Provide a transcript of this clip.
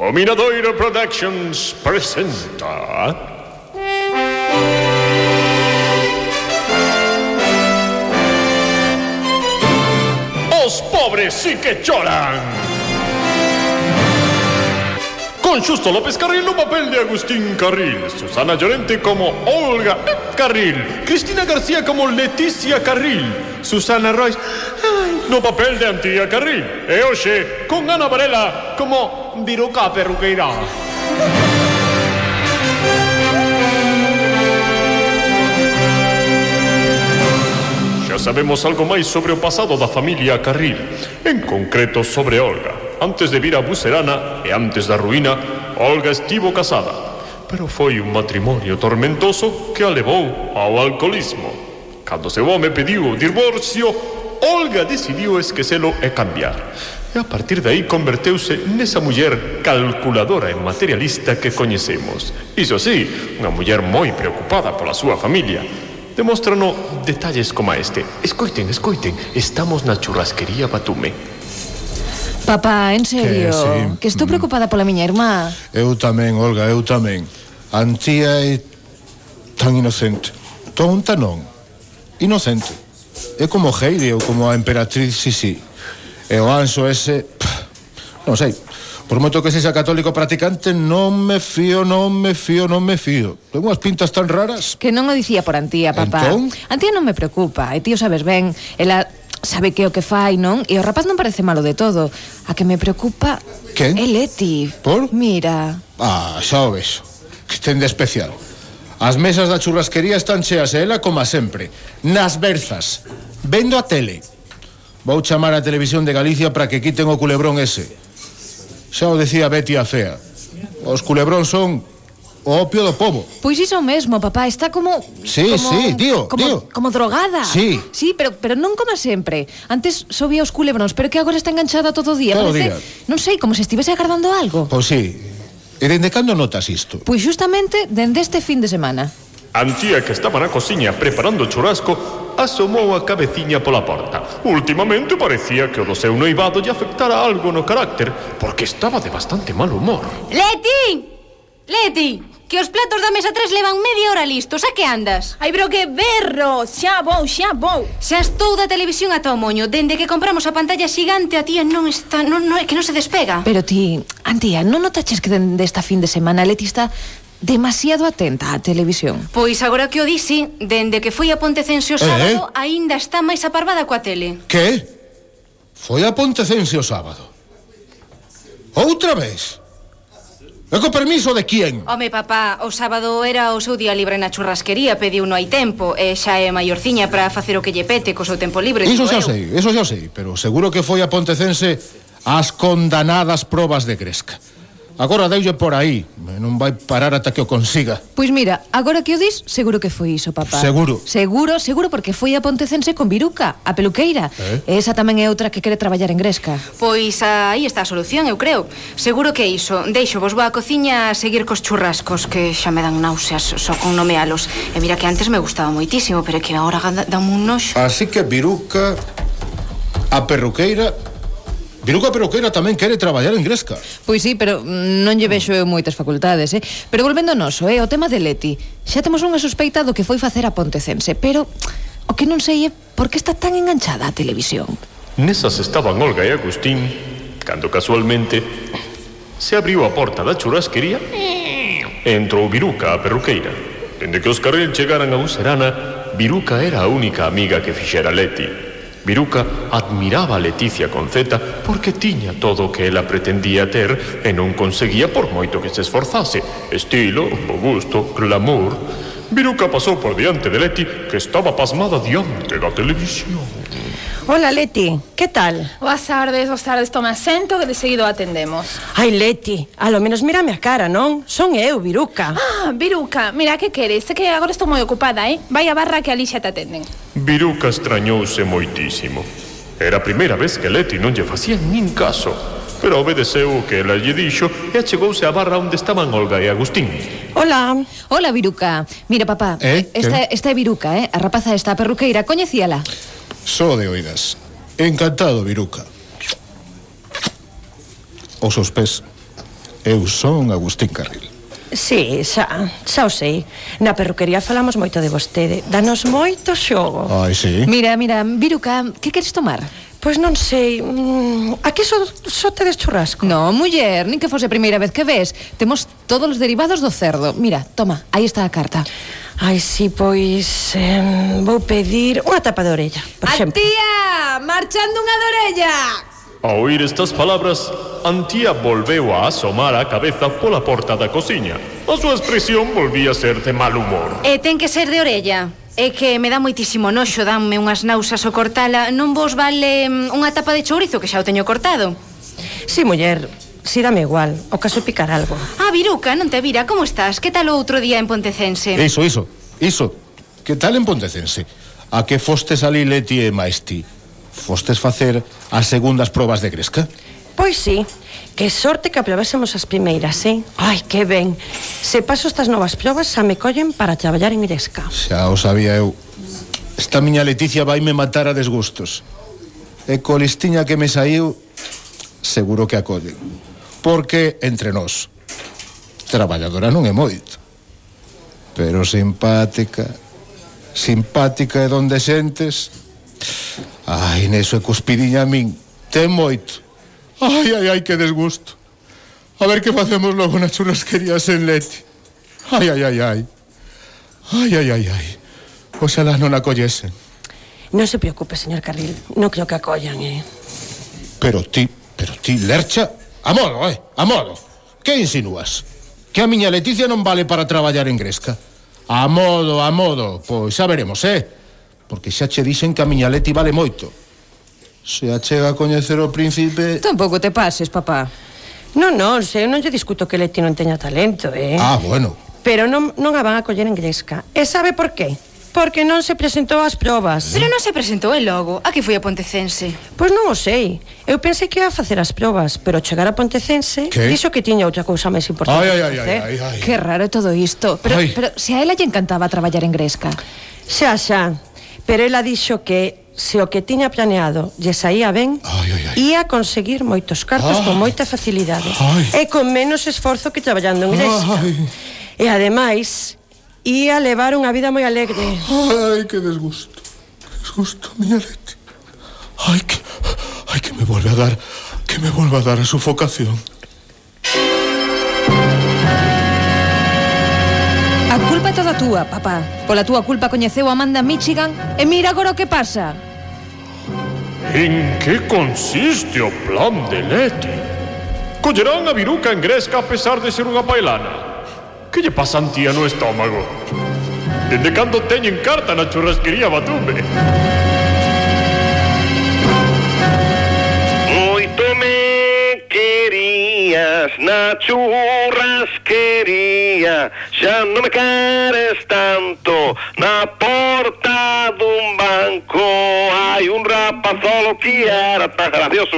O Minadoiro Productions presenta... Os pobres sí que choran. Con Xusto López Carril no papel de Agustín Carril, Susana Llorente como Olga Carril, Cristina García como Leticia Carril, Susana Royce no papel de Antía Carril, e hoxe con Ana Varela como Viruca Perruqueira. Xa sabemos algo máis sobre o pasado da familia Carril, en concreto sobre Olga. Antes de vir a Bucerana e antes da ruína, Olga estivo casada, pero foi un matrimonio tormentoso que a levou ao alcoholismo. Cando seu home pediu o divorcio, Olga decidiu esquecelo e cambiar. E a partir de aí converteuse nesa muller calculadora e materialista que coñecemos. Iso sí, unha muller moi preocupada pola súa familia. Demóstrano detalles como este. Escoiten, escoiten, estamos na churrasquería Batume. Papá, en serio, que, sí. que estou mm. preocupada pola miña irmá. Eu tamén, Olga, eu tamén. Antía é tan inocente. Tonta non. Inocente. É como Heidi ou como a emperatriz Sisi. Sí, sí. E o anso ese... Pff, non sei, por moito que sexa católico practicante, non me fío, non me fío, non me fío. Ten unhas pintas tan raras. Que non o dicía por Antía, papá. Entón? Antía non me preocupa, e tío sabes ben, ela sabe que o que fai, non? E o rapaz non parece malo de todo. A que me preocupa... Quen? É Leti. Por? Mira. Ah, xa o ves. Que ten de especial. As mesas da churrasquería están cheas e ela, como sempre, nas berzas, vendo a tele. Vou chamar a televisión de Galicia para que quiten o culebrón ese. Xa o decía Betty a fea. Os culebróns son o opio do povo. Pois iso mesmo, papá, está como Sí, como, sí, tío, como, tío. Como drogada. Sí. Sí, pero pero non como sempre. Antes subía os culebróns, pero que agora está enganchada todo o día, todo parece. Día. Non sei, como se estivese agardando algo. Pois sí. E dende cando notas isto? Pois justamente dende este fin de semana. Antía que estaba na cociña preparando o churrasco, asomou a cabeciña pola porta. Últimamente parecía que o do seu noivado lle afectara algo no carácter, porque estaba de bastante mal humor. Leti! Leti! Que os platos da mesa 3 levan media hora listos, a que andas? Ai, pero que berro! Xa vou, xa vou! Xa estou da televisión ata o moño, dende que compramos a pantalla xigante a tía non está, non, non é que non se despega. Pero ti, Antía, non notaches que dende esta fin de semana Leti está demasiado atenta á televisión. Pois agora que o dixi, dende que foi a Pontecense o eh? sábado, eh? aínda está máis aparvada coa tele. Que? Foi a Pontecense o sábado. Outra vez. E co permiso de quién? Home, papá, o sábado era o seu día libre na churrasquería, pediu no hai tempo, e xa é maiorciña para facer o que lle pete co seu tempo libre. Iso xa eu. sei, iso xa sei, pero seguro que foi a Pontecense as condanadas probas de Gresca. Agora deulle por aí, non vai parar ata que o consiga. Pois mira, agora que o dis, seguro que foi iso, papá. Seguro. Seguro, seguro porque foi a Pontecense con Viruca, a peluqueira. Eh? E esa tamén é outra que quere traballar en Gresca. Pois aí está a solución, eu creo. Seguro que é iso. Deixo vos vou á cociña a seguir cos churrascos que xa me dan náuseas só con nomealos. E mira que antes me gustaba moitísimo, pero que agora dan un noxo. Así que Viruca, a perruqueira Viruca Peroquera tamén quere traballar en Gresca. Pois sí, pero mm, non lle vexo eu moitas facultades, eh? Pero volvendo noso, eh, o tema de Leti. Xa temos unha sospeita do que foi facer a Pontecense, pero o que non sei é por que está tan enganchada a televisión. Nesas estaban Olga e Agustín, cando casualmente se abriu a porta da churrasquería e entrou Viruca a perruqueira. Dende que os Carrel chegaran a Userana, Viruca era a única amiga que fixera Leti. Miruca admiraba a Leticia Conceta porque tiña todo o que ela pretendía ter e non conseguía por moito que se esforzase. Estilo, bo gusto, glamour... Miruca pasou por diante de Leti que estaba pasmada diante da televisión. Hola Leti, que tal? Boas tardes, boas tardes, toma asento que de seguido atendemos. Ai Leti, a lo menos mírame a cara, non? Son eu, Viruca. Ah, Viruca, mira que queres, que agora estou moi ocupada, eh? Vai a barra que ali xa te atenden Viruca extrañouse moitísimo. Era a primeira vez que Leti non lle facía nin caso Pero obedeceu o que ela lle dixo e achegouse á barra onde estaban Olga e Agustín. Hola. Hola Viruca, mira papá, eh, esta, que? esta é Viruca, eh? a rapaza esta a perruqueira, coñecíala. Só de oidas. Encantado, Viruca. Os os pés. Eu son Agustín Carril. Sí, xa, xa o sei Na perruquería falamos moito de vostede Danos moito xogo Ai, sí Mira, mira, Viruca, que queres tomar? Pois non sei, mm, aquí só, só tedes churrasco No, muller, nin que fose a primeira vez que ves Temos todos os derivados do cerdo Mira, toma, aí está a carta Ai, si, pois eh, vou pedir unha tapa de orella, por exemplo. Antía, marchando unha de orella. Ao oír estas palabras, Antía volveu a asomar a cabeza pola porta da cociña. A súa expresión volvía a ser de mal humor. E ten que ser de orella. É que me dá moitísimo noxo, danme unhas náusas o cortala. Non vos vale unha tapa de chourizo que xa o teño cortado? Si, sí, muller, Si dame igual, o caso picar algo Ah, Viruca, non te vira, como estás? Que tal o outro día en Pontecense? Iso, iso, iso Que tal en Pontecense? A que fostes ali Leti e Maesti? Fostes facer as segundas probas de Gresca? Pois sí, que sorte que aprobásemos as primeiras, eh? Ai, que ben Se paso estas novas probas, xa me collen para traballar en Gresca Xa o sabía eu Esta miña Leticia vaime matar a desgustos E co listiña que me saiu Seguro que a collen porque entre nós traballadora non é moito pero simpática simpática e donde xentes ai, neso e cuspidiña a min ten moito. Ai, ai, ai, que desgusto. A ver que facemos logo na churrasquería sen lete ai, ai, ai, ai. Ai, ai, ai, ai. Oxalá non a collesen non se preocupe, señor Carril. Non creo que acollan, eh. Pero ti, pero ti, Lercha A modo, eh, a modo. Que insinúas? Que a miña Leticia non vale para traballar en Gresca. A modo, a modo, pois xa veremos, eh? Porque xa che dixen que a miña Leti vale moito. Se a chega a coñecer o príncipe... Tampouco te pases, papá. Non, non, se eu non lle discuto que Leti non teña talento, eh? Ah, bueno. Pero non, non a van a coller en Gresca. E sabe por qué? porque non se presentou ás probas. Pero non se presentou en Logo, a que foi a Pontecense? Pois non o sei. Eu pensei que ia facer as probas, pero chegar a Pontecense ¿Qué? dixo que tiña outra cousa máis importante. Ai, ai, ai, ai, ai. Que raro todo isto. Pero, ai. pero se a ela lle encantaba traballar en Gresca. Xa, xa. Pero ela dixo que se o que tiña planeado lle saía ben, ai, ai, ai. ia conseguir moitos cartos ai. con moita facilidade ai. e con menos esforzo que traballando en Gresca. Ai. E ademais, Ia levar unha vida moi alegre. Ai, que desgusto. Desgusto, miña Leti. Ai, que... Ai, que me volve a dar... Que me volve a dar a sufocación. A culpa é toda túa, papá. Pola túa culpa coñeceu a Amanda Michigan e mira agora o que pasa. En que consiste o plan de Leti? Collerán a viruca engresca a pesar de ser unha pailana Que lle pasa a Antía no estómago? Dende cando teñen carta na churrasquería Batumbe? Moito me querías na churrasquería Xa non me queres tanto Na porta dun banco Hai un rapazolo que era tan gracioso